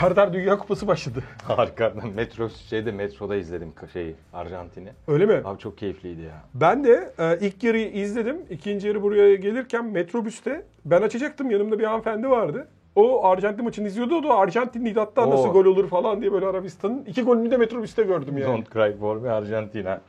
Serdar Dünya Kupası başladı. Harika. Metro şeyde metroda izledim şeyi Arjantin'i. Öyle mi? Abi çok keyifliydi ya. Ben de e, ilk yarıyı izledim. İkinci yarı buraya gelirken metrobüste ben açacaktım. Yanımda bir hanımefendi vardı. O Arjantin maçını izliyordu. O da Arjantinliydi hatta Oo. nasıl gol olur falan diye böyle Arabistan'ın. iki golünü de metrobüste gördüm yani. Don't cry for me Arjantina.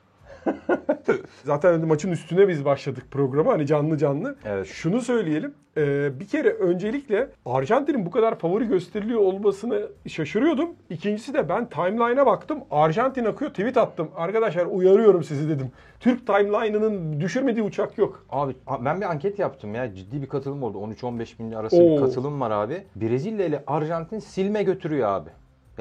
Zaten maçın üstüne biz başladık programa hani canlı canlı. Evet. Şunu söyleyelim. e, bir kere öncelikle Arjantin'in bu kadar favori gösteriliyor olmasını şaşırıyordum. İkincisi de ben timeline'a baktım. Arjantin akıyor tweet attım. Arkadaşlar uyarıyorum sizi dedim. Türk timeline'ının düşürmediği uçak yok. Abi ben bir anket yaptım ya. Ciddi bir katılım oldu. 13-15 bin arası bir Oo. katılım var abi. Brezilya ile Arjantin silme götürüyor abi.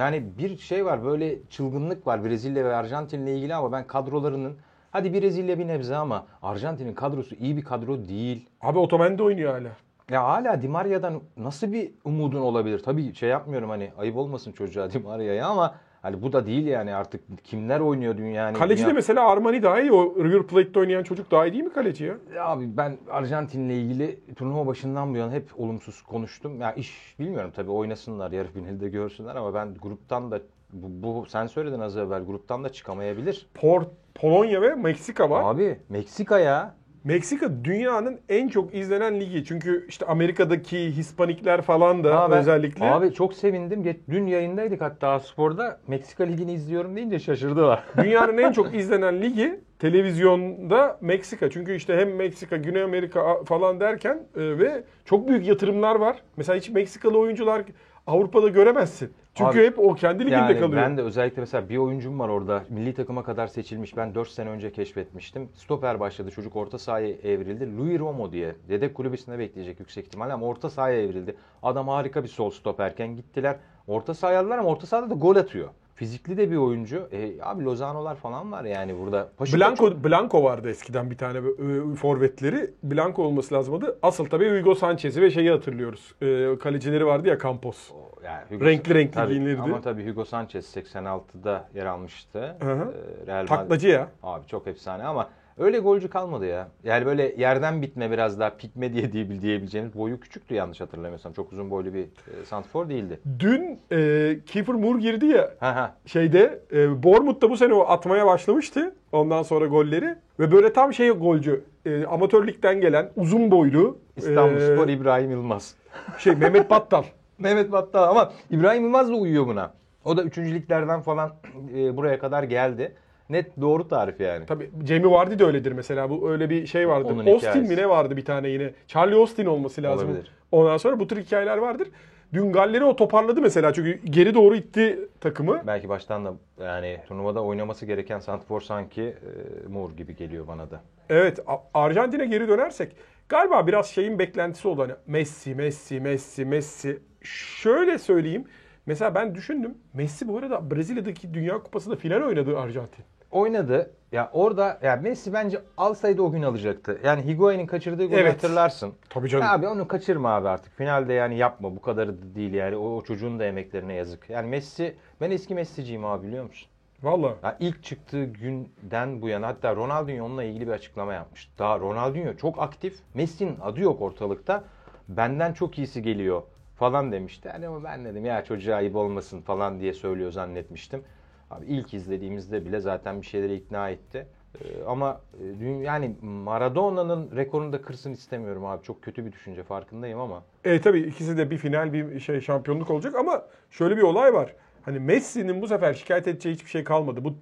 Yani bir şey var böyle çılgınlık var Brezilya ve Arjantin ile ilgili ama ben kadrolarının hadi Brezilya bir nebze ama Arjantin'in kadrosu iyi bir kadro değil. Abi Otamendi oynuyor hala. Ya hala Di Maria'dan nasıl bir umudun olabilir? Tabii şey yapmıyorum hani ayıp olmasın çocuğa Di Maria'ya ama hani bu da değil yani artık kimler oynuyor dünya yani. Kaleci de dünya- mesela Armani daha iyi. O River Plate'de oynayan çocuk daha iyi değil mi kaleci ya? Ya Abi ben Arjantin'le ilgili turnuva başından bu yana hep olumsuz konuştum. Ya iş bilmiyorum tabii oynasınlar yarı finalde görsünler ama ben gruptan da bu, bu sen söyledin az evvel gruptan da çıkamayabilir. Port, Polonya ve Meksika var. Abi Meksika ya. Meksika dünyanın en çok izlenen ligi. Çünkü işte Amerika'daki Hispanikler falan da Aa, ben- özellikle. Abi çok sevindim. Dün yayındaydık hatta sporda. Meksika ligini izliyorum deyince şaşırdılar. Dünyanın en çok izlenen ligi televizyonda Meksika. Çünkü işte hem Meksika, Güney Amerika falan derken e, ve çok büyük yatırımlar var. Mesela hiç Meksikalı oyuncular Avrupa'da göremezsin. Çünkü Abi, hep o kendi liginde Yani kalıyor. ben de özellikle mesela bir oyuncum var orada. Milli takıma kadar seçilmiş. Ben 4 sene önce keşfetmiştim. Stoper başladı. Çocuk orta sahaya evrildi. Louis Romo diye. Yedek kulübesinde bekleyecek yüksek ihtimalle ama orta sahaya evrildi. Adam harika bir sol stoperken gittiler. Orta sahaya aldılar ama orta sahada da gol atıyor. Fizikli de bir oyuncu. E, abi Lozano'lar falan var yani burada. Paşa Blanco, Blanco vardı eskiden bir tane e, forvetleri. Blanco olması lazım adı. Asıl tabii Hugo Sanchez'i ve şeyi hatırlıyoruz. E, kalecileri vardı ya Campos. Yani Hugo- Renkli renkli Tabii, giyinirdi. Ama tabii Hugo Sanchez 86'da yer almıştı. Hı hı. Ee, Real Madrid- Taklacı ya. Abi çok efsane ama öyle golcü kalmadı ya. Yani böyle yerden bitme biraz daha pikme diye diyebil- diyebileceğimiz boyu küçüktü yanlış hatırlamıyorsam. Çok uzun boylu bir e, santrfor değildi. Dün e, Kiefer Moore girdi ya Ha ha. şeyde e, Bournemouth'ta bu sene o atmaya başlamıştı. Ondan sonra golleri ve böyle tam şey golcü. E, amatör ligden gelen uzun boylu İstanbulspor e, İbrahim Yılmaz. şey Mehmet Battal. Mehmet Battal ama İbrahim Yılmaz da uyuyor buna. O da üçüncülüklerden falan e, buraya kadar geldi. Net doğru tarif yani. Tabii Jamie Vardy de öyledir mesela. Bu öyle bir şey vardı. Onun Austin hikayesi. mi ne vardı bir tane yine. Charlie Austin olması lazım. Olabilir. Ondan sonra bu tür hikayeler vardır. Dün Galler'i o toparladı mesela çünkü geri doğru itti takımı. Belki baştan da yani turnuvada oynaması gereken santrfor sanki e, Moore gibi geliyor bana da. Evet Arjantin'e geri dönersek galiba biraz şeyin beklentisi oldu. Hani Messi, Messi, Messi, Messi. Şöyle söyleyeyim. Mesela ben düşündüm. Messi bu arada Brezilya'daki Dünya Kupası'nda final oynadı Arjantin. Oynadı. Ya orada ya Messi bence alsaydı o gün alacaktı. Yani Higuain'in kaçırdığı golü Evet. hatırlarsın. Tabii canım. Ya abi onu kaçırma abi artık. Finalde yani yapma. Bu kadarı da değil yani. O, o çocuğun da emeklerine yazık. Yani Messi ben eski Messi'ciyim abi biliyor musun? Vallahi. Ya ilk çıktığı günden bu yana hatta Ronaldinho onunla ilgili bir açıklama yapmış. Daha Ronaldinho çok aktif. Messi'nin adı yok ortalıkta. Benden çok iyisi geliyor falan demişti. Yani ama ben dedim ya çocuğa ayıp olmasın falan diye söylüyor zannetmiştim. Abi ilk izlediğimizde bile zaten bir şeyleri ikna etti. Ee, ama e, yani Maradona'nın rekorunu da kırsın istemiyorum abi. Çok kötü bir düşünce farkındayım ama. E tabii ikisi de bir final bir şey şampiyonluk olacak ama şöyle bir olay var. Hani Messi'nin bu sefer şikayet edeceği hiçbir şey kalmadı. Bu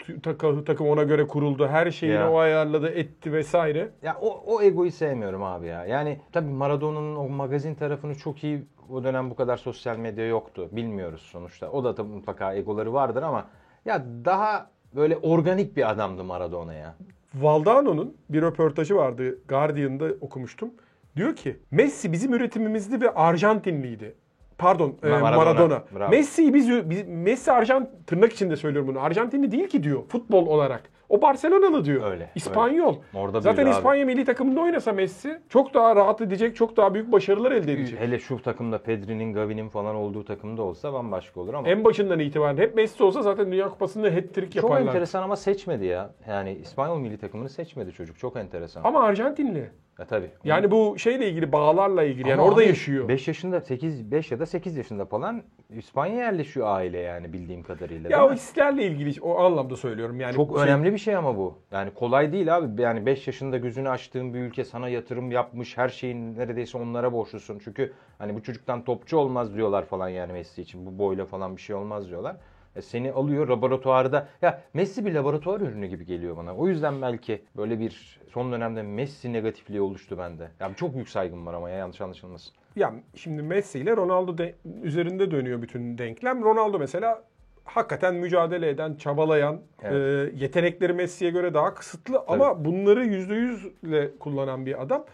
takım ona göre kuruldu. Her şeyini Ya. o ayarladı, etti vesaire. Ya o, o egoyu sevmiyorum abi ya. Yani tabii Maradona'nın o magazin tarafını çok iyi o dönem bu kadar sosyal medya yoktu. Bilmiyoruz sonuçta. O da tabii mutlaka egoları vardır ama ya daha böyle organik bir adamdı Maradona ya. Valdano'nun bir röportajı vardı. Guardian'da okumuştum. Diyor ki Messi bizim üretimimizdi ve Arjantinliydi. Pardon e, Maradona. Maradona. Bravo. Messi'yi biz, biz Messi Arjant tırnak içinde söylüyorum bunu. Arjantinli değil ki diyor futbol olarak. O Barcelonalı diyor. Öyle, İspanyol. Orada Zaten abi. İspanya milli takımında oynasa Messi çok daha rahat edecek, çok daha büyük başarılar elde edecek. Hele şu takımda Pedri'nin, Gavi'nin falan olduğu takımda olsa bambaşka olur ama. En başından itibaren hep Messi olsa zaten Dünya Kupası'nda hat-trick Çok yaparlar. enteresan ama seçmedi ya. Yani İspanyol milli takımını seçmedi çocuk. Çok enteresan. Ama Arjantinli. Ya tabii. Yani bu şeyle ilgili bağlarla ilgili yani Ama orada abi, yaşıyor. 5 yaşında 8 5 ya da 8 yaşında falan İspanya yerleşiyor aile yani bildiğim kadarıyla. Ya o hislerle ilgili o anlamda söylüyorum yani. Çok şey- önemli bir şey ama bu. Yani kolay değil abi. Yani 5 yaşında gözünü açtığın bir ülke sana yatırım yapmış. Her şeyin neredeyse onlara borçlusun. Çünkü hani bu çocuktan topçu olmaz diyorlar falan yani Messi için. Bu boyla falan bir şey olmaz diyorlar. E seni alıyor laboratuvarda. Ya Messi bir laboratuvar ürünü gibi geliyor bana. O yüzden belki böyle bir son dönemde Messi negatifliği oluştu bende. Ya çok büyük saygım var ama ya yanlış anlaşılmasın. Ya şimdi Messi ile Ronaldo de- üzerinde dönüyor bütün denklem. Ronaldo mesela hakikaten mücadele eden, çabalayan, Evet. e, yetenekleri Messi'ye göre daha kısıtlı ama bunları %100'le kullanan bir adam.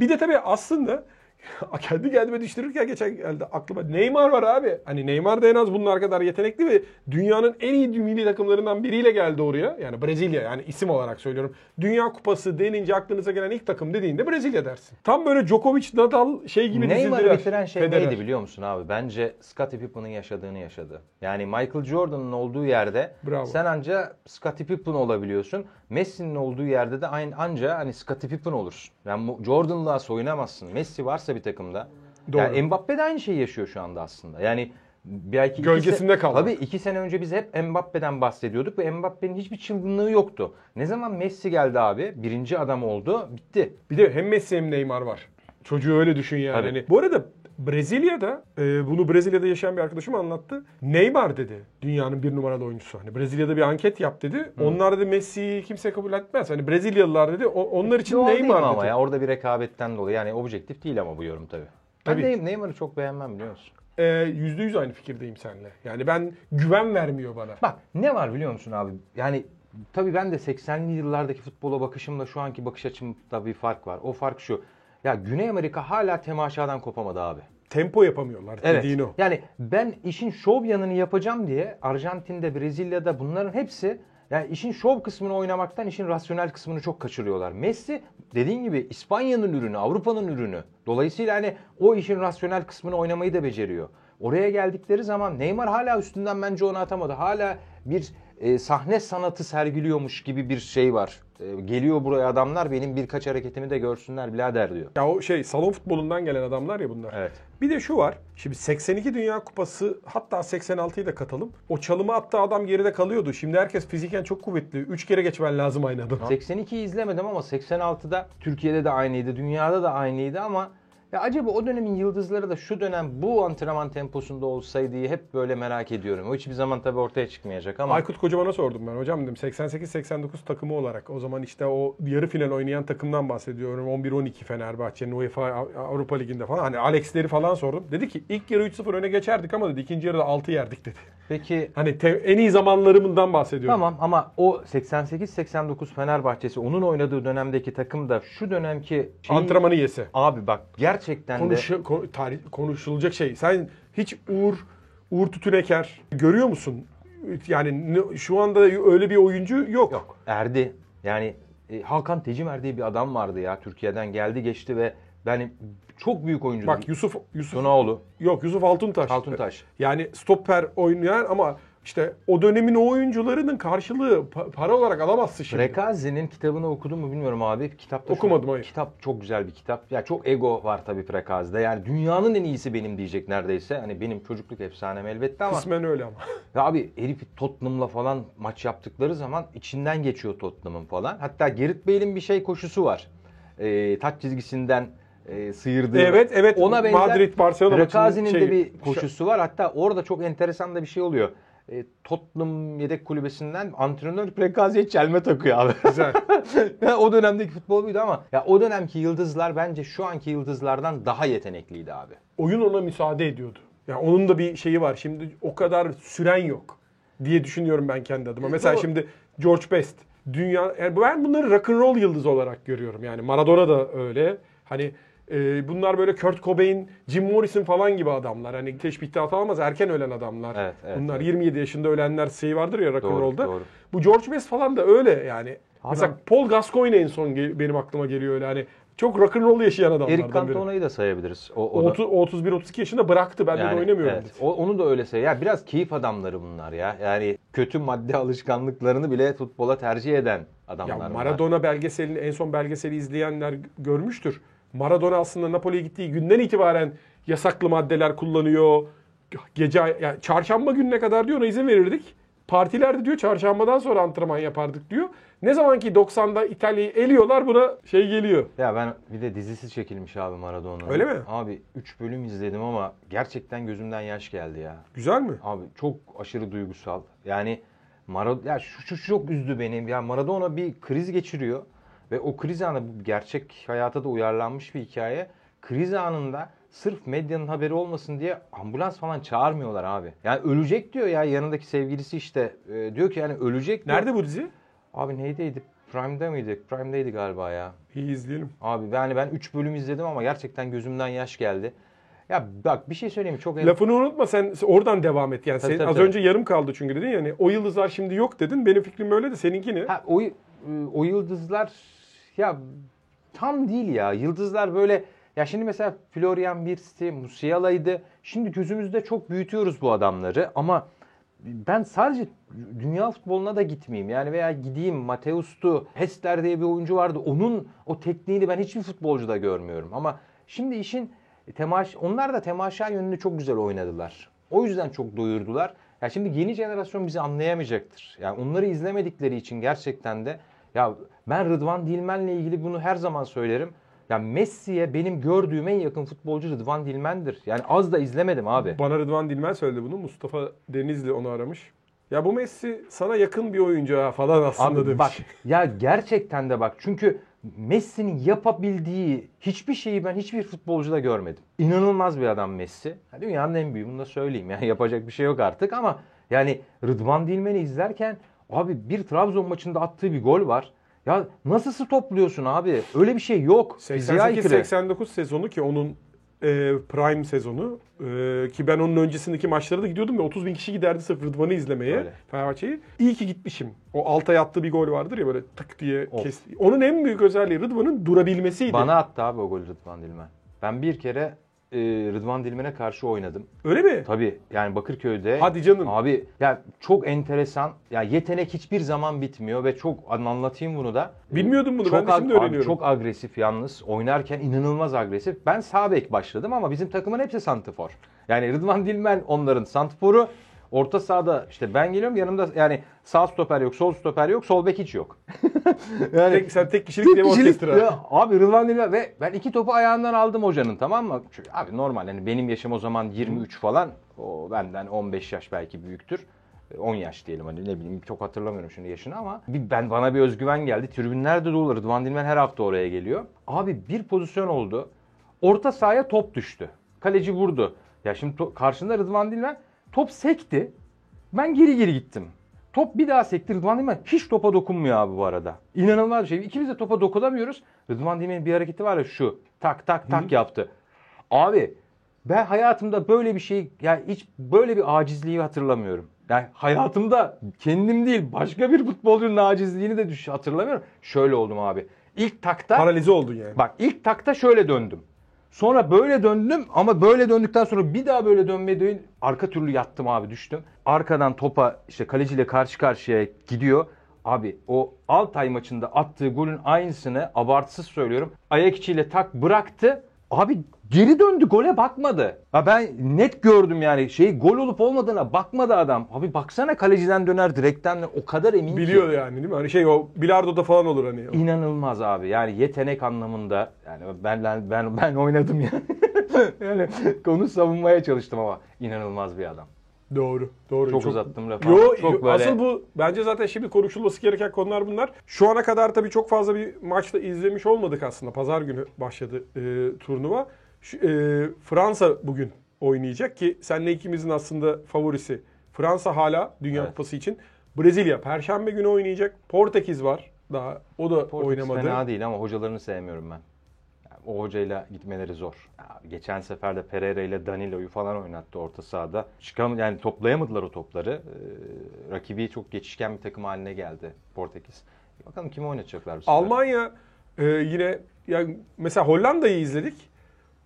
Bir de tabii aslında kendi kendime düşürürken geçen geldi aklıma Neymar var abi. Hani Neymar da en az bunlar kadar yetenekli ve dünyanın en iyi milli takımlarından biriyle geldi oraya. Yani Brezilya yani isim olarak söylüyorum. Dünya Kupası denince aklınıza gelen ilk takım dediğinde Brezilya dersin. Tam böyle Djokovic, Nadal şey gibi Neymar'ı bitiren şey Federer. neydi biliyor musun abi? Bence Scottie Pippen'ın yaşadığını yaşadı. Yani Michael Jordan'ın olduğu yerde Bravo. sen anca Scottie Pippen olabiliyorsun. Messi'nin olduğu yerde de aynı anca hani Scottie Pippen olursun. Yani Jordan'la soyunamazsın. Messi varsa bir takımda. Doğru. Yani Mbappe de aynı şeyi yaşıyor şu anda aslında. Yani belki Gölgesinde kaldı. Tabii iki sene önce biz hep Mbappe'den bahsediyorduk ve Mbappe'nin hiçbir çılgınlığı yoktu. Ne zaman Messi geldi abi, birinci adam oldu, bitti. Bir de hem Messi hem Neymar var. Çocuğu öyle düşün yani. Hani bu arada Brezilya'da e, bunu Brezilya'da yaşayan bir arkadaşım anlattı. Neymar dedi dünyanın bir numaralı oyuncusu. Hani Brezilya'da bir anket yap dedi. Onlar dedi Messi'yi kimse kabul etmez. Hani Brezilyalılar dedi o- onlar için mi Neymar dedi. ama ya orada bir rekabetten dolayı yani objektif değil ama bu yorum tabii. Ben Tabii. Ney- Neymar'ı çok beğenmem biliyor musun? E, %100 aynı fikirdeyim seninle. Yani ben güven vermiyor bana. Bak ne var biliyor musun abi? Yani tabii ben de 80'li yıllardaki futbola bakışımla şu anki bakış açımda bir fark var. O fark şu. Ya Güney Amerika hala temaşadan kopamadı abi. Tempo yapamıyorlar Evet. dediğin o. Yani ben işin şov yanını yapacağım diye Arjantin'de, Brezilya'da bunların hepsi yani işin şov kısmını oynamaktan işin rasyonel kısmını çok kaçırıyorlar. Messi dediğin gibi İspanya'nın ürünü, Avrupa'nın ürünü. Dolayısıyla hani o işin rasyonel kısmını oynamayı da beceriyor. Oraya geldikleri zaman Neymar hala üstünden bence onu atamadı. Hala bir e, sahne sanatı sergiliyormuş gibi bir şey var. E, geliyor buraya adamlar benim birkaç hareketimi de görsünler birader diyor. Ya o şey salon futbolundan gelen adamlar ya bunlar. Evet. Bir de şu var. Şimdi 82 Dünya Kupası hatta 86'yı da katalım. O çalımı attığı adam geride kalıyordu. Şimdi herkes fiziken çok kuvvetli. 3 kere geçmen lazım aynı adama. 82'yi izlemedim ama 86'da Türkiye'de de aynıydı, dünyada da aynıydı ama ya acaba o dönemin yıldızları da şu dönem bu antrenman temposunda olsaydı diye hep böyle merak ediyorum. O hiçbir zaman tabii ortaya çıkmayacak ama Aykut Kocaman'a sordum ben. Hocam dedim 88-89 takımı olarak o zaman işte o yarı final oynayan takımdan bahsediyorum. 11-12 Fenerbahçe'nin UEFA Avrupa Ligi'nde falan. Hani Alex'leri falan sordum. Dedi ki ilk yarı 3-0 öne geçerdik ama dedi ikinci yarıda 6 yerdik dedi. peki Hani te- en iyi zamanlarımdan bahsediyorum. tamam ama o 88-89 Fenerbahçesi onun oynadığı dönemdeki takım da şu dönemki şeyi- Antrenmanı yese. abi bak gerçekten de Konuş, ko- tarih, konuşulacak şey. Sen hiç Uğur Uğur Tütüneker görüyor musun? Yani şu anda öyle bir oyuncu yok. yok. Erdi. Yani e, Hakan Tecimer diye bir adam vardı ya Türkiye'den geldi geçti ve ben çok büyük oyuncu. Bak Yusuf Yusuf Tunaoğlu, yok Yusuf Altuntaş. Altuntaş. Yani stopper oynayan ama işte o dönemin o oyuncularının karşılığı pa- para olarak alamazsın şimdi. Prekazi'nin kitabını okudun mu bilmiyorum abi. Kitapta Okumadım, şu, hayır. Kitap çok güzel bir kitap. Ya çok ego var tabii Prekazi'de. Yani dünyanın en iyisi benim diyecek neredeyse. Hani benim çocukluk efsanem elbette ama. Kısmen öyle ama. Ya abi herif Tottenham'la falan maç yaptıkları zaman içinden geçiyor Tottenham'ın falan. Hatta Gerrit Bale'in bir şey koşusu var. Ee, taç çizgisinden e, sıyırdığı. Evet evet Ona benzer Madrid Barcelona Prekazi'nin maçının de bir koşusu var. Hatta orada çok enteresan da bir şey oluyor. E, Tottenham yedek kulübesinden antrenör Prekazi'ye çelme takıyor abi. Güzel. Ya o dönemdeki futbol buydu ama ya o dönemki yıldızlar bence şu anki yıldızlardan daha yetenekliydi abi. Oyun ona müsaade ediyordu. Yani onun da bir şeyi var. Şimdi o kadar süren yok diye düşünüyorum ben kendi adıma. Mesela doğru. şimdi George Best dünya yani ben bunları rock and roll yıldızı olarak görüyorum. Yani Maradona da öyle. Hani e, bunlar böyle Kurt Cobain, Jim Morrison falan gibi adamlar. Hani teşbihte atamaz erken ölen adamlar. Evet, evet, bunlar evet. 27 yaşında ölenler şeyi vardır ya rock and Doğru, roll'da. doğru. Bu George Best falan da öyle yani. Adam- Mesela Paul Gascoigne en son benim aklıma geliyor öyle hani Çok rock'n'roll yaşayan adamlardan Eric biri. Cantona'yı da sayabiliriz. O, O, o da- 31-32 yaşında bıraktı. Ben de Yani, oynamıyorum. evet, o- onu da öyle say. Ya biraz keyif adamları bunlar ya. Yani kötü madde alışkanlıklarını bile futbola tercih eden adamlar. Ya bunlar. Maradona belgeselini en son belgeseli izleyenler görmüştür. Maradona aslında Napoli'ye gittiği günden itibaren yasaklı maddeler kullanıyor. Gece yani çarşamba gününe kadar diyor ona izin verirdik. Partilerde diyor çarşambadan sonra antrenman yapardık diyor. Ne zaman ki 90'da İtalya'yı eliyorlar buna şey geliyor. Ya ben bir de dizisi çekilmiş abi Maradona'nın. Öyle mi? Abi 3 bölüm izledim ama gerçekten gözümden yaş geldi ya. Güzel mi? Abi çok aşırı duygusal. Yani Maradona ya şu, şu çok üzdü beni. Ya Maradona bir kriz geçiriyor ve o kriz anı bu gerçek hayata da uyarlanmış bir hikaye. Kriz anında sırf medyanın haberi olmasın diye ambulans falan çağırmıyorlar abi. Yani ölecek diyor ya yanındaki sevgilisi işte e, diyor ki yani ölecek diyor. Nerede bu dizi? Abi neydiydi? Prime'da mıydı? Prime'daydı galiba ya. İyi izleyelim. Abi yani ben 3 bölüm izledim ama gerçekten gözümden yaş geldi. Ya bak bir şey söyleyeyim? Çok Lafını unutma sen oradan devam et. Yani Tabii, senin tabii, az tabii. önce yarım kaldı çünkü dedin yani o yıldızlar şimdi yok dedin. Benim fikrim öyle de seninki ne? Ha, o, e, o yıldızlar ya tam değil ya. Yıldızlar böyle ya şimdi mesela Florian Wirtz'ti, Musiala'ydı. Şimdi gözümüzde çok büyütüyoruz bu adamları ama ben sadece dünya futboluna da gitmeyeyim. Yani veya gideyim Mateus'tu, Hester diye bir oyuncu vardı. Onun o tekniğini ben hiçbir futbolcuda görmüyorum. Ama şimdi işin temaş onlar da temaşa yönünü çok güzel oynadılar. O yüzden çok doyurdular. Ya şimdi yeni jenerasyon bizi anlayamayacaktır. Yani onları izlemedikleri için gerçekten de ya ben Rıdvan Dilmen'le ilgili bunu her zaman söylerim. Ya Messi'ye benim gördüğüm en yakın futbolcu Rıdvan Dilmen'dir. Yani az da izlemedim abi. Bana Rıdvan Dilmen söyledi bunu. Mustafa Denizli onu aramış. Ya bu Messi sana yakın bir oyuncu ha falan aslında Abi demiş. bak ya gerçekten de bak çünkü Messi'nin yapabildiği hiçbir şeyi ben hiçbir futbolcuda görmedim. İnanılmaz bir adam Messi. Ya Dünyanın en büyüğü bunu da söyleyeyim. Yani yapacak bir şey yok artık ama yani Rıdvan Dilmen'i izlerken abi bir Trabzon maçında attığı bir gol var. Ya nasıl stopluyorsun abi? Öyle bir şey yok. Fiziğe aykırı. 88-89 sezonu ki onun e, prime sezonu e, ki ben onun öncesindeki maçlara da gidiyordum ve 30 bin kişi giderdi sırf Rıdvan'ı izlemeye. Fenerbahçe'yi. İyi ki gitmişim. O Altay attığı bir gol vardır ya böyle tık diye Of. kesti. Onun en büyük özelliği Rıdvan'ın durabilmesiydi. Bana attı abi o golü Rıdvan Dilmen. Ben bir kere e, Rıdvan Dilmen'e karşı oynadım. Öyle mi? Tabii yani Bakırköy'de. Hadi canım. Abi ya çok enteresan. Ya yetenek hiçbir zaman bitmiyor ve çok anlatayım bunu da. Bilmiyordum bunu, Çok ben de şimdi ag- abi öğreniyorum. çok agresif yalnız. Oynarken inanılmaz agresif. Ben sağ bek başladım ama bizim takımın hepsi santifor. Yani Rıdvan Dilmen onların santiforu. Orta sahada işte ben geliyorum yanımda yani sağ stoper yok, sol stoper yok, sol bek hiç yok. yani Tek, sen tek kişilik bir kişilik-. Ya abi Rıdvan Dilmen ve ben iki topu ayağından aldım hocanın tamam mı? Çünkü abi normal yani benim yaşım o zaman 23 falan. O benden 15 yaş belki büyüktür. E, 10 yaş diyelim hani ne bileyim çok hatırlamıyorum şimdi yaşını ama bir, ben bana bir özgüven geldi. Tribünler de dolu. Rıdvan Dilmen her hafta oraya geliyor. Abi bir pozisyon oldu. Orta sahaya top düştü. Kaleci vurdu. Ya şimdi to- karşında Rıdvan Dilmen top sekti. Ben geri geri gittim. Top bir daha sekti Rıdvan Dilmen hiç topa dokunmuyor abi bu arada. İnanılmaz bir şey. İkimiz de topa dokunamıyoruz. Rıdvan Dilmen'in bir hareketi var ya şu tak tak tak yaptı. Abi ben hayatımda böyle bir şey yani hiç böyle bir acizliği hatırlamıyorum. Yani hayatımda kendim değil başka bir futbolcunun acizliğini de hatırlamıyorum. Şöyle oldum abi. İlk takta Paralize oldun yani. Bak ilk takta şöyle döndüm. Sonra böyle döndüm ama böyle döndükten sonra bir daha böyle dönmeye dön arka türlü yattım abi düştüm. Arkadan topa işte kaleciyle karşı karşıya gidiyor. Abi o Altay maçında attığı golün aynısını abartısız söylüyorum. Ayak içiyle tak bıraktı. Abi geri döndü gole bakmadı. Ha ben net gördüm yani şey gol olup olmadığına bakmadı adam. Abi baksana kaleciden döner direkten o kadar emin ki. Biliyor yani değil mi? Hani şey o bilardoda falan olur hani. İnanılmaz abi. Yani yetenek anlamında yani ben ben ben oynadım yani. yani onu savunmaya çalıştım ama inanılmaz bir adam. Doğru. Doğru. Çok uzattım lafı Yo, çok yo, böyle- asıl bu bence zaten şimdi konuşulması gereken konular bunlar. Şu ana kadar tabii çok fazla bir maçta izlemiş olmadık aslında. Pazar günü başladı e, turnuva. Şu, e, Fransa bugün oynayacak ki senle ikimizin aslında favorisi. Fransa hala Dünya Evet. Kupası için. Brezilya Perşembe günü oynayacak. Portekiz var daha. O da Portekiz oynamadı. fena değil ama hocalarını sevmiyorum ben. Yani o hocayla gitmeleri zor. Abi geçen sefer de Pereira ile Danilo'yu falan oynattı orta sahada. Çıkam yani toplayamadılar o topları. Ee, rakibi çok geçişken bir takım haline geldi Portekiz. Bakalım kimi oynatacaklar bu sefer. Almanya Ee, yine yani mesela Hollanda'yı izledik.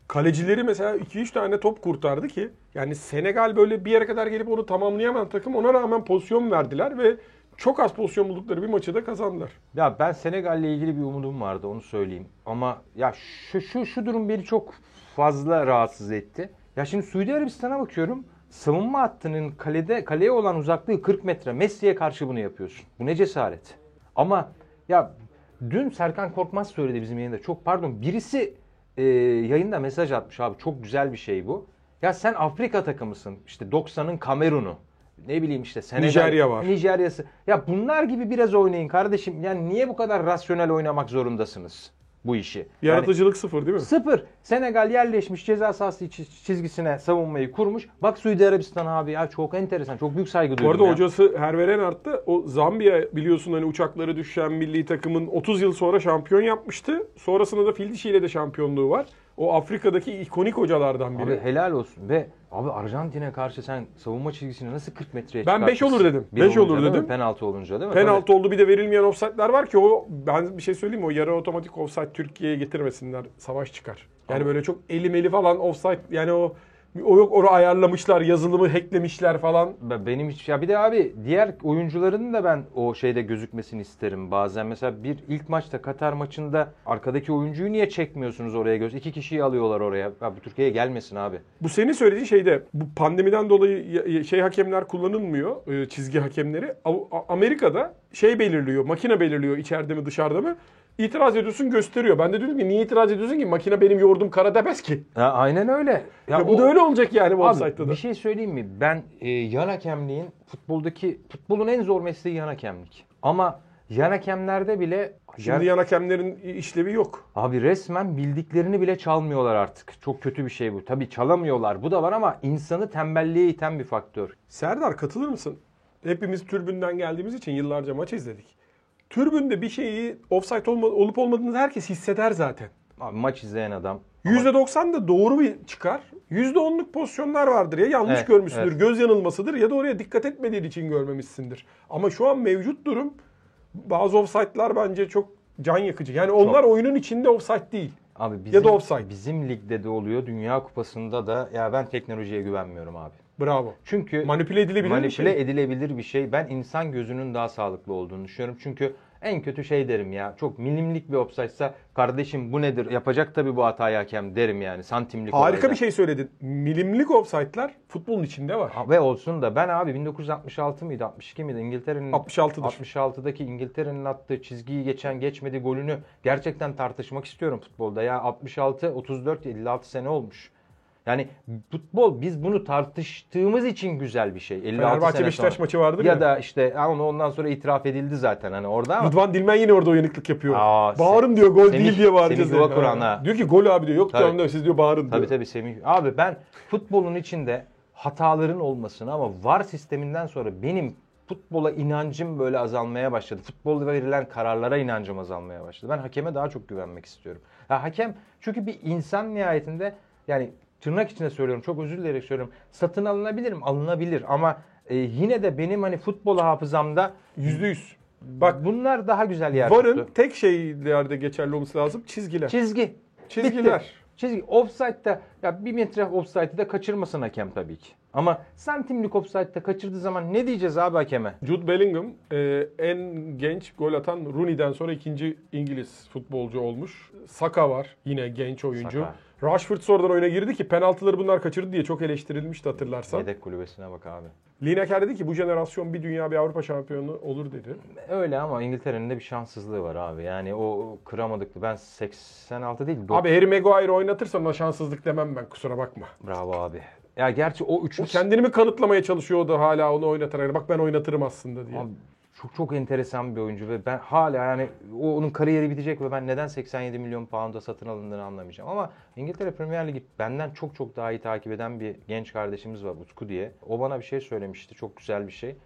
Kalecileri mesela 2-3 tane top kurtardı ki yani Senegal böyle bir yere kadar gelip onu tamamlayamayan takım ona rağmen pozisyon verdiler ve çok az pozisyon buldukları bir maçı da kazandılar. Ya ben Senegal'le ilgili bir umudum vardı onu söyleyeyim. Ama ya şu şu şu durum beni çok fazla rahatsız etti. Ya şimdi Suudi Arabistan'a bakıyorum. Savunma hattının kalede kaleye olan uzaklığı 40 metre. Messi'ye karşı bunu yapıyorsun. Bu ne cesaret. Ama ya dün Serkan Korkmaz söyledi bizim yayında. Çok pardon birisi e, yayında mesaj atmış abi. Çok güzel bir şey bu. Ya sen Afrika takımısın. İşte 90'ın Kamerun'u. Ne bileyim işte Senegal. Nijerya var. Nijerya'sı. Ya bunlar gibi biraz oynayın kardeşim. Yani niye bu kadar rasyonel oynamak zorundasınız bu işi? Yani Yaratıcılık sıfır değil mi? sıfır. Senegal yerleşmiş ceza sahası çizgisine savunmayı kurmuş. Bak Suudi Arabistan abi ya çok enteresan. Çok büyük saygı Bu duyuyorum arada ya. hocası Herveren arttı. O Zambiya biliyorsun hani uçakları düşen milli takımın 30 yıl sonra şampiyon yapmıştı. Sonrasında da fil dişiyle de şampiyonluğu var. O Afrika'daki ikonik hocalardan biri. Abi helal olsun ve abi Arjantin'e karşı sen savunma çizgisini nasıl 40 metreye Ben beş çıkartırsın? olur dedim. Bir Beş olunca olur değil mi? dedim. Penaltı olunca değil mi? Penaltı oldu bir de verilmeyen offside'ler var ki o ben bir şey söyleyeyim mi? O yarı otomatik offside Türkiye'ye getirmesinler. Savaş çıkar. Yani Ama- böyle çok elimeli falan offside yani o o yok onu ayarlamışlar, yazılımı hacklemişler falan. Ben- Benim hiç ya bir de abi diğer oyuncuların da ben o şeyde gözükmesini isterim bazen. Mesela bir ilk maçta Katar maçında arkadaki oyuncuyu niye çekmiyorsunuz oraya göz? İki kişiyi alıyorlar oraya. Ya bu Türkiye'ye gelmesin abi. Bu senin söylediğin şeyde bu pandemiden dolayı şey hakemler kullanılmıyor, e, çizgi hakemleri. Amerika'da şey belirliyor, makine belirliyor içeride mi dışarıda mı? İtiraz ediyorsun gösteriyor. Ben de dedim ki niye itiraz ediyorsun ki? Makine benim yoğurdum kara demez ki. Ya aynen öyle. Ya, bu o- da öyle olacak yani bu offside'da da. bir şey söyleyeyim mi? Ben e, yan hakemliğin futboldaki futbolun en zor mesleği yan hakemlik. Ama yan hakemlerde bile Şimdi yan hakemlerin işlevi yok. Abi resmen bildiklerini bile çalmıyorlar artık. Çok kötü bir şey bu. Tabii çalamıyorlar. Bu da var ama insanı tembelliğe iten bir faktör. Serdar katılır mısın? Hepimiz türbünden geldiğimiz için yıllarca maç izledik. Türbünde bir şeyi offside olma, olup olmadığını herkes hisseder zaten. Abi maç izleyen adam. ama- %90 da doğru bir çıkar. %10'luk pozisyonlar vardır ya yanlış Evet, görmüşsündür. evet. Göz yanılmasıdır ya da oraya dikkat etmediğin için görmemişsindir. Ama şu an mevcut durum bazı offside'lar bence çok can yakıcı. Yani onlar oyunun içinde offside değil. Abi bizim, Ya da offside. bizim ligde de oluyor. Dünya Kupası'nda da ya ben teknolojiye güvenmiyorum abi. Bravo. Çünkü Manipüle edilebilir bir manipüle şey. edilebilir bir şey. Ben insan gözünün daha sağlıklı olduğunu düşünüyorum. Çünkü en kötü şey derim ya. Çok milimlik bir offside'sa kardeşim bu nedir? Yapacak tabii bu hatayı hakem derim yani. Santimlik Harika olayda. bir şey söyledin. Milimlik offside'lar futbolun içinde var. Ha, Ve olsun da ben abi 1966 mıydı 62 miydi İngiltere'nin 66'dır. 66'daki İngiltere'nin attığı çizgiyi geçen geçmedi golünü gerçekten tartışmak istiyorum futbolda. Ya 66 34 56 sene olmuş. Yani futbol biz bunu tartıştığımız için güzel bir şey. 56 Fenerbahçe sene Beşiktaş sonra. maçı vardır ya. ya. da işte ama ondan sonra itiraf edildi zaten hani orada ama Rıdvan Dilmen yine orada uyanıklık yapıyor. Aa, bağırın Se- diyor gol Semih- değil diye bağıracağız. Semih. Duvakuran ha. Diyor ki gol abi diyor. Yok Tabii. diyor siz diyor bağırın diyor. Tabii tabii Semih. Abi ben futbolun içinde hataların olmasını ama VAR sisteminden sonra benim futbola inancım böyle azalmaya başladı. Futbolda verilen kararlara inancım azalmaya başladı. Ben hakeme daha çok güvenmek istiyorum. Ya hakem çünkü bir insan nihayetinde yani tırnak içinde söylüyorum çok özür dileyerek söylüyorum. Satın alınabilir mi? Alınabilir ama e, yine de benim hani futbol hafızamda Yüzde yüz. Bak bunlar daha güzel yer VAR'ın tuttu. tek şeylerde geçerli olması lazım. Çizgiler. Çizgi. Çizgiler. Bitti. Çizgi. Offside'da ya bir metre offside'ı da kaçırmasın hakem tabii ki. Ama santimlik offside'da kaçırdığı zaman ne diyeceğiz abi hakeme? Jude Bellingham e, en genç gol atan Rooney'den sonra ikinci İngiliz futbolcu olmuş. Saka var yine genç oyuncu. Saka. Rashford sonradan oyuna girdi ki penaltıları bunlar kaçırdı diye çok eleştirilmişti hatırlarsan. Yedek kulübesine bak abi. Lineker dedi ki bu jenerasyon bir dünya bir Avrupa şampiyonu olur dedi. Öyle ama İngiltere'nin de bir şanssızlığı var abi. Yani o kıramadık. Ben 86 değil. Abi Harry Maguire oynatırsan ona şanssızlık demem ben kusura bakma. Bravo abi. Ya gerçi o üçlü... O kendini mi kanıtlamaya çalışıyor o da hala onu oynatarak. Bak ben oynatırım aslında diye. Abi çok çok enteresan bir oyuncu ve ben hala yani o onun kariyeri bitecek ve ben neden 87 milyon pound'a satın alındığını anlamayacağım. Ama İngiltere Premier Ligi benden çok çok daha iyi takip eden bir genç kardeşimiz var Utku diye. O bana bir şey söylemişti. Çok güzel bir şey.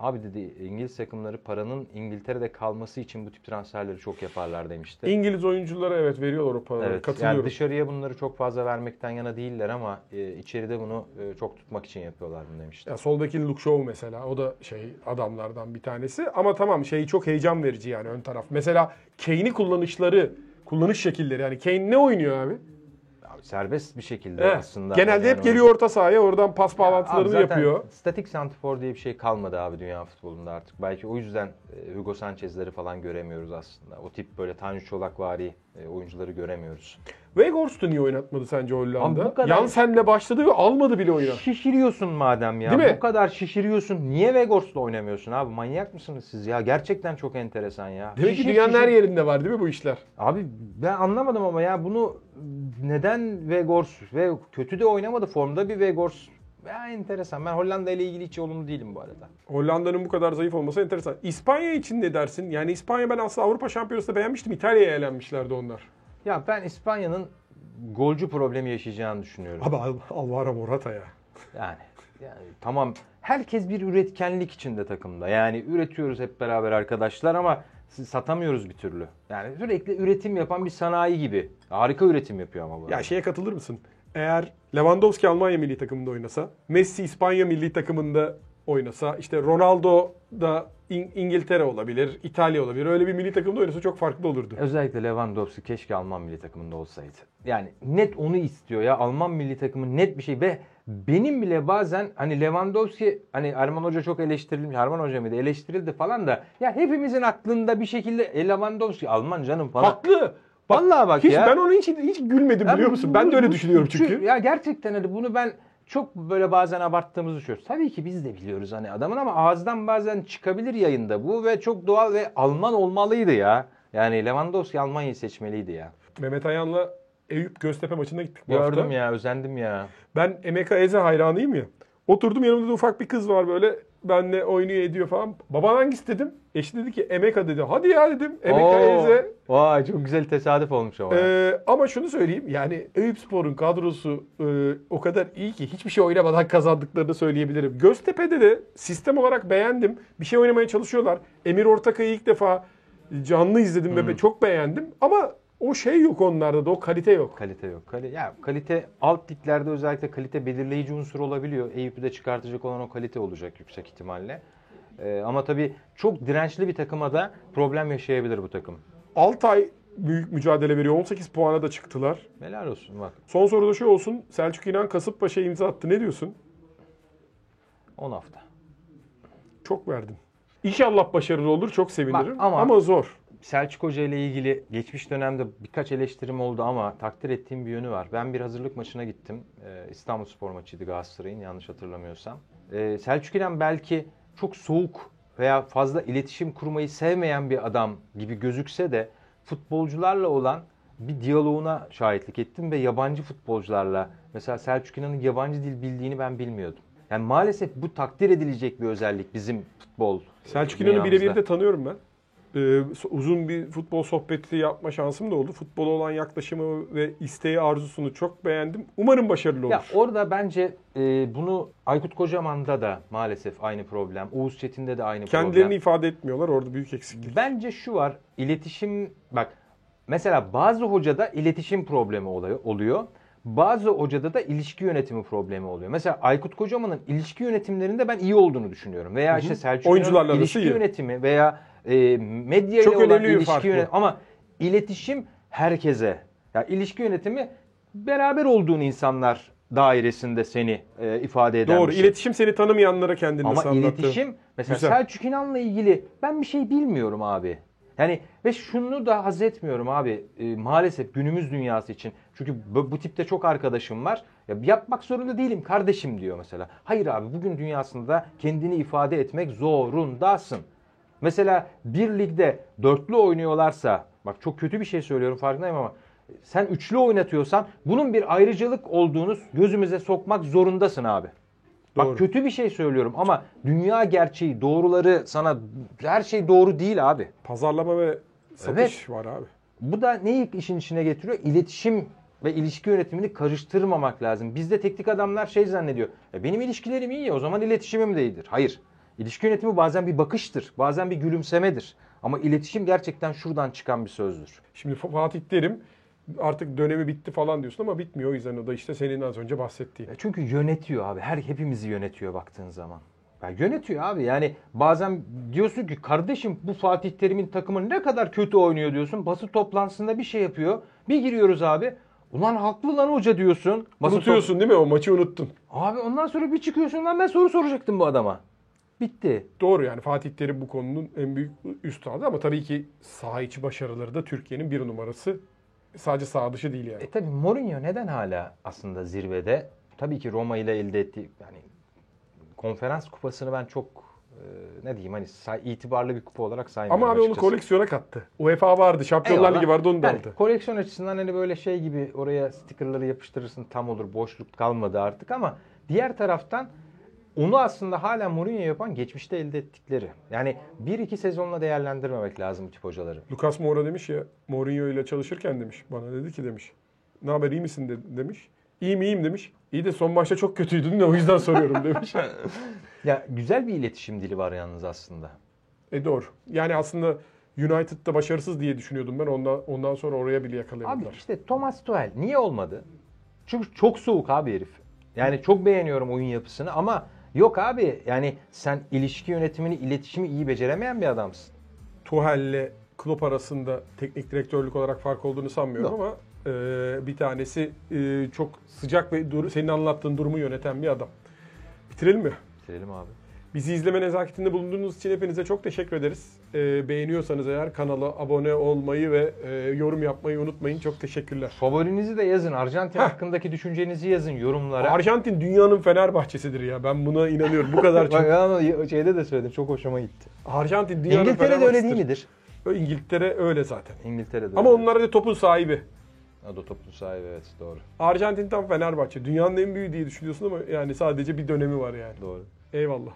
Abi dedi İngiliz takımları paranın İngiltere'de kalması için bu tip transferleri çok yaparlar demişti. İngiliz oyunculara evet veriyorlar o paraları. Evet, Katılıyorum. yani dışarıya bunları çok fazla vermekten yana değiller ama e, içeride bunu e, çok tutmak için yapıyorlar bunu demişti. Ya soldaki Luke Shaw mesela o da şey adamlardan bir tanesi. Ama tamam şey çok heyecan verici yani ön taraf. Mesela Kane'i kullanışları kullanış şekilleri. Yani Kane ne oynuyor abi? Serbest bir şekilde Evet. aslında. Genelde Yani hep geliyor orta sahaya oradan pas bağlantılarını zaten yapıyor. Statik santifor diye bir şey kalmadı abi dünya futbolunda artık. Belki o yüzden e, Hugo Sanchez'leri falan göremiyoruz aslında. O tip böyle Tanju Çolak vari e, oyuncuları göremiyoruz. Weghorst'u niye oynatmadı sence Abi Hollanda? bu kadar- Jansen'le başladı ve almadı bile oyuna. Şişiriyorsun madem ya. Değil mi? Bu kadar şişiriyorsun. Niye Vegors'la oynamıyorsun abi? Manyak mısınız siz ya? Gerçekten çok enteresan ya. Demek ki Şişir, dünyanın şişir. her yerinde var değil mi bu işler? Abi ben anlamadım ama ya bunu neden Vegors ve kötü de oynamadı formda bir Vegors. Ya enteresan. Ben Hollanda ile ilgili hiç olumlu değilim bu arada. Hollanda'nın bu kadar zayıf olması enteresan. İspanya için ne dersin? Yani İspanya ben aslında Avrupa Şampiyonası'nda beğenmiştim. İtalya'ya elenmişlerdi onlar. Ya ben İspanya'nın golcü problemi yaşayacağını düşünüyorum. Abi Al- Alvaro Morata ya. Yani, yani tamam herkes bir üretkenlik içinde takımda. Yani üretiyoruz hep beraber arkadaşlar ama satamıyoruz bir türlü. Yani sürekli üretim yapan bir sanayi gibi. Harika üretim yapıyor ama bu. Ya şeye katılır mısın? Eğer Lewandowski Almanya milli takımında oynasa, Messi İspanya milli takımında oynasa, işte Ronaldo da İng- İngiltere olabilir, İtalya olabilir. Öyle bir milli takımda oynasa çok farklı olurdu. Özellikle Lewandowski keşke Alman milli takımında olsaydı. Yani net onu istiyor ya Alman milli takımı net bir şey ve benim bile bazen hani Lewandowski hani Erman Hoca çok eleştirilmiş. Erman Hoca mıydı? Eleştirildi falan da ya hepimizin aklında bir şekilde e, Lewandowski Alman canım falan. Haklı. Bak, Vallahi bak hiç, ya. Ben onun için hiç gülmedim biliyor musun? Ben de öyle düşünüyorum çünkü. Ya gerçekten hani bunu ben çok böyle bazen abarttığımızı düşünüyoruz. Tabii ki biz de biliyoruz hani adamın ama ağızdan bazen çıkabilir yayında bu ve çok doğal ve Alman olmalıydı ya. Yani Lewandowski Almanya'yı seçmeliydi ya. Mehmet Ayan'la Eyüp Göztepe maçına gittik bu Gördüm hafta. ya, özendim ya. Ben Emeka Eze hayranıyım ya. Oturdum yanımda da ufak bir kız var böyle. Benle oynuyor ediyor falan. Baban hangisi dedim. Eşi dedi ki Emeka dedi. Hadi ya dedim. Emeka Oo, Eze. Vay çok güzel tesadüf olmuş ama. Ee, ama şunu söyleyeyim yani Eyüp Spor'un kadrosu e, o kadar iyi ki hiçbir şey oynamadan kazandıklarını söyleyebilirim. Göztepe'de de sistem olarak beğendim. Bir şey oynamaya çalışıyorlar. Emir Ortakay'ı ilk defa canlı izledim ve çok beğendim. Ama o şey yok onlarda da o kalite yok. Kalite yok. Kali, ya kalite alt liglerde özellikle kalite belirleyici unsur olabiliyor. Eyüp'ü de çıkartacak olan o kalite olacak yüksek ihtimalle. Ee, ama tabii çok dirençli bir takıma da problem yaşayabilir bu takım. Altay büyük mücadele veriyor. 18 puana da çıktılar. Helal olsun bak. Son soruda şu olsun. Selçuk İnan Kasımpaşa'ya imza attı. Ne diyorsun? 10 hafta. Çok verdin. İnşallah başarılı olur. Çok sevinirim. Bak ama- ama zor. Selçuk Hoca ile ilgili geçmiş dönemde birkaç eleştirim oldu ama takdir ettiğim bir yönü var. Ben bir hazırlık maçına gittim. Ee, İstanbul Spor maçıydı Galatasaray'ın yanlış hatırlamıyorsam. Ee, Selçuk İnan belki çok soğuk veya fazla iletişim kurmayı sevmeyen bir adam gibi gözükse de futbolcularla olan bir diyaloğuna şahitlik ettim ve yabancı futbolcularla mesela Selçuk İnan'ın yabancı dil bildiğini ben bilmiyordum. Yani maalesef bu takdir edilecek bir özellik bizim futbol Selçuk İnan'ı birebir de tanıyorum ben. So- uzun bir futbol sohbeti yapma şansım da oldu. Futbola olan yaklaşımı ve isteği, arzusunu çok beğendim. Umarım başarılı olur. Ya orada bence e, bunu Aykut Kocaman'da da maalesef aynı problem. Uğuz Çetin'de de aynı Kendilerini problem. ifade etmiyorlar. Orada büyük eksiklik. Bence şu var. iletişim bak mesela bazı hocada iletişim problemi oluyor. Bazı hocada da ilişki yönetimi problemi oluyor. Mesela Aykut Kocaman'ın ilişki yönetimlerinde ben iyi olduğunu düşünüyorum. Veya işte Selçuk Oyuncularla İnan'ın arası ilişki iyi. yönetimi veya e, medya ile olan ilişki yönetimi. Ama iletişim herkese. Ya ilişki yönetimi beraber olduğun insanlar dairesinde seni e, ifade eden Doğru. bir şey. İletişim seni tanımayanlara kendini Ama anlattı? iletişim mesela Güzel. Selçuk İnan'la ilgili ben bir şey bilmiyorum abi. Yani ve şunu da haz etmiyorum abi e, maalesef günümüz dünyası için. Çünkü bu, bu tipte çok arkadaşım var. Ya, yapmak zorunda değilim kardeşim diyor mesela. Hayır abi bugün dünyasında kendini ifade etmek zorundasın. Mesela bir ligde dörtlü oynuyorlarsa bak çok kötü bir şey söylüyorum farkındayım ama sen üçlü oynatıyorsan bunun bir ayrıcalık olduğunu gözümüze sokmak zorundasın abi. Doğru. Bak kötü bir şey söylüyorum ama dünya gerçeği, doğruları sana her şey doğru değil abi. Pazarlama ve satış var abi. Bu da neyi işin içine getiriyor? İletişim ve ilişki yönetimini karıştırmamak lazım. Bizde teknik adamlar şey zannediyor. E benim ilişkilerim iyi ya o zaman iletişimim de iyidir. Hayır. İlişki yönetimi bazen bir bakıştır. Bazen bir gülümsemedir. Ama iletişim gerçekten şuradan çıkan bir sözdür. Şimdi Fatih Terim artık dönemi bitti falan diyorsun ama bitmiyor. O yüzden o da işte senin az önce bahsettiğin. E Çünkü yönetiyor abi. Her hepimizi yönetiyor baktığın zaman. Ya yönetiyor abi yani bazen diyorsun ki kardeşim bu Fatih Terim'in takımı ne kadar kötü oynuyor diyorsun. Basın toplantısında bir şey yapıyor. Bir giriyoruz abi. Ulan haklı lan hoca diyorsun. Basın Unutuyorsun değil mi? O maçı unuttun. top- Abi ondan sonra bir çıkıyorsun lan ben soru soracaktım bu adama. Bitti. Doğru yani Fatih Terim bu konunun en büyük üstadı ama tabii ki saha içi başarıları da Türkiye'nin bir numarası. Sadece saha dışı değil yani. E tabi Mourinho neden hala aslında zirvede? Tabii ki Roma ile elde ettiği yani konferans kupasını ben çok e, ne diyeyim hani say- itibarlı bir kupa olarak saymıyorum Ama abi onu açıkçası. koleksiyona kattı. UEFA vardı, Şampiyonlar Eyvallah. Ligi vardı onu da Yani aldı. koleksiyon açısından hani böyle şey gibi oraya stickerları yapıştırırsın tam olur boşluk kalmadı artık ama diğer taraftan onu aslında hala Mourinho yapan geçmişte elde ettikleri. Yani bir iki sezonla değerlendirmemek lazım bu tip hocaları. Lucas Moura demiş ya Mourinho ile çalışırken demiş. Bana dedi ki demiş. Ne haber iyi misin de, demiş. İyiyim iyiyim demiş. İyi de son maçta çok kötüydün de o yüzden soruyorum demiş. Ya güzel bir iletişim dili var yalnız aslında. e doğru. Yani aslında United'da başarısız diye düşünüyordum ben. Ondan, ondan sonra oraya bile Abi yakalayamadılar. işte Thomas Tuchel niye olmadı? Çünkü çok soğuk abi herif. Yani çok beğeniyorum oyun yapısını ama yok abi yani sen ilişki yönetimini, iletişimi iyi beceremeyen bir adamsın. Tuhel'le Klopp arasında teknik direktörlük olarak fark olduğunu sanmıyorum Yok. ama e, bir tanesi e, çok sıcak ve dur- senin anlattığın durumu yöneten bir adam. Bitirelim mi? Bitirelim abi. Bizi izleme nezaketinde bulunduğunuz için hepinize çok teşekkür ederiz. E, beğeniyorsanız eğer kanala abone olmayı ve e, yorum yapmayı unutmayın. Çok teşekkürler. Favorinizi de yazın. Arjantin Heh. hakkındaki düşüncenizi yazın yorumlara. Arjantin dünyanın Fenerbahçesidir ya. Ben buna inanıyorum. Bu kadar çok. Bak ama şeyde de söyledim. Çok hoşuma gitti. Arjantin dünyanın İngiltere'de öyle değil midir? İngiltere öyle zaten. İngiltere'de Ama öyle. onlar da topun sahibi. O da toplu sahibi evet doğru. Arjantin tam Fenerbahçe. Dünyanın en büyüğü diye düşünüyorsun ama yani sadece bir dönemi var yani. Doğru. Eyvallah.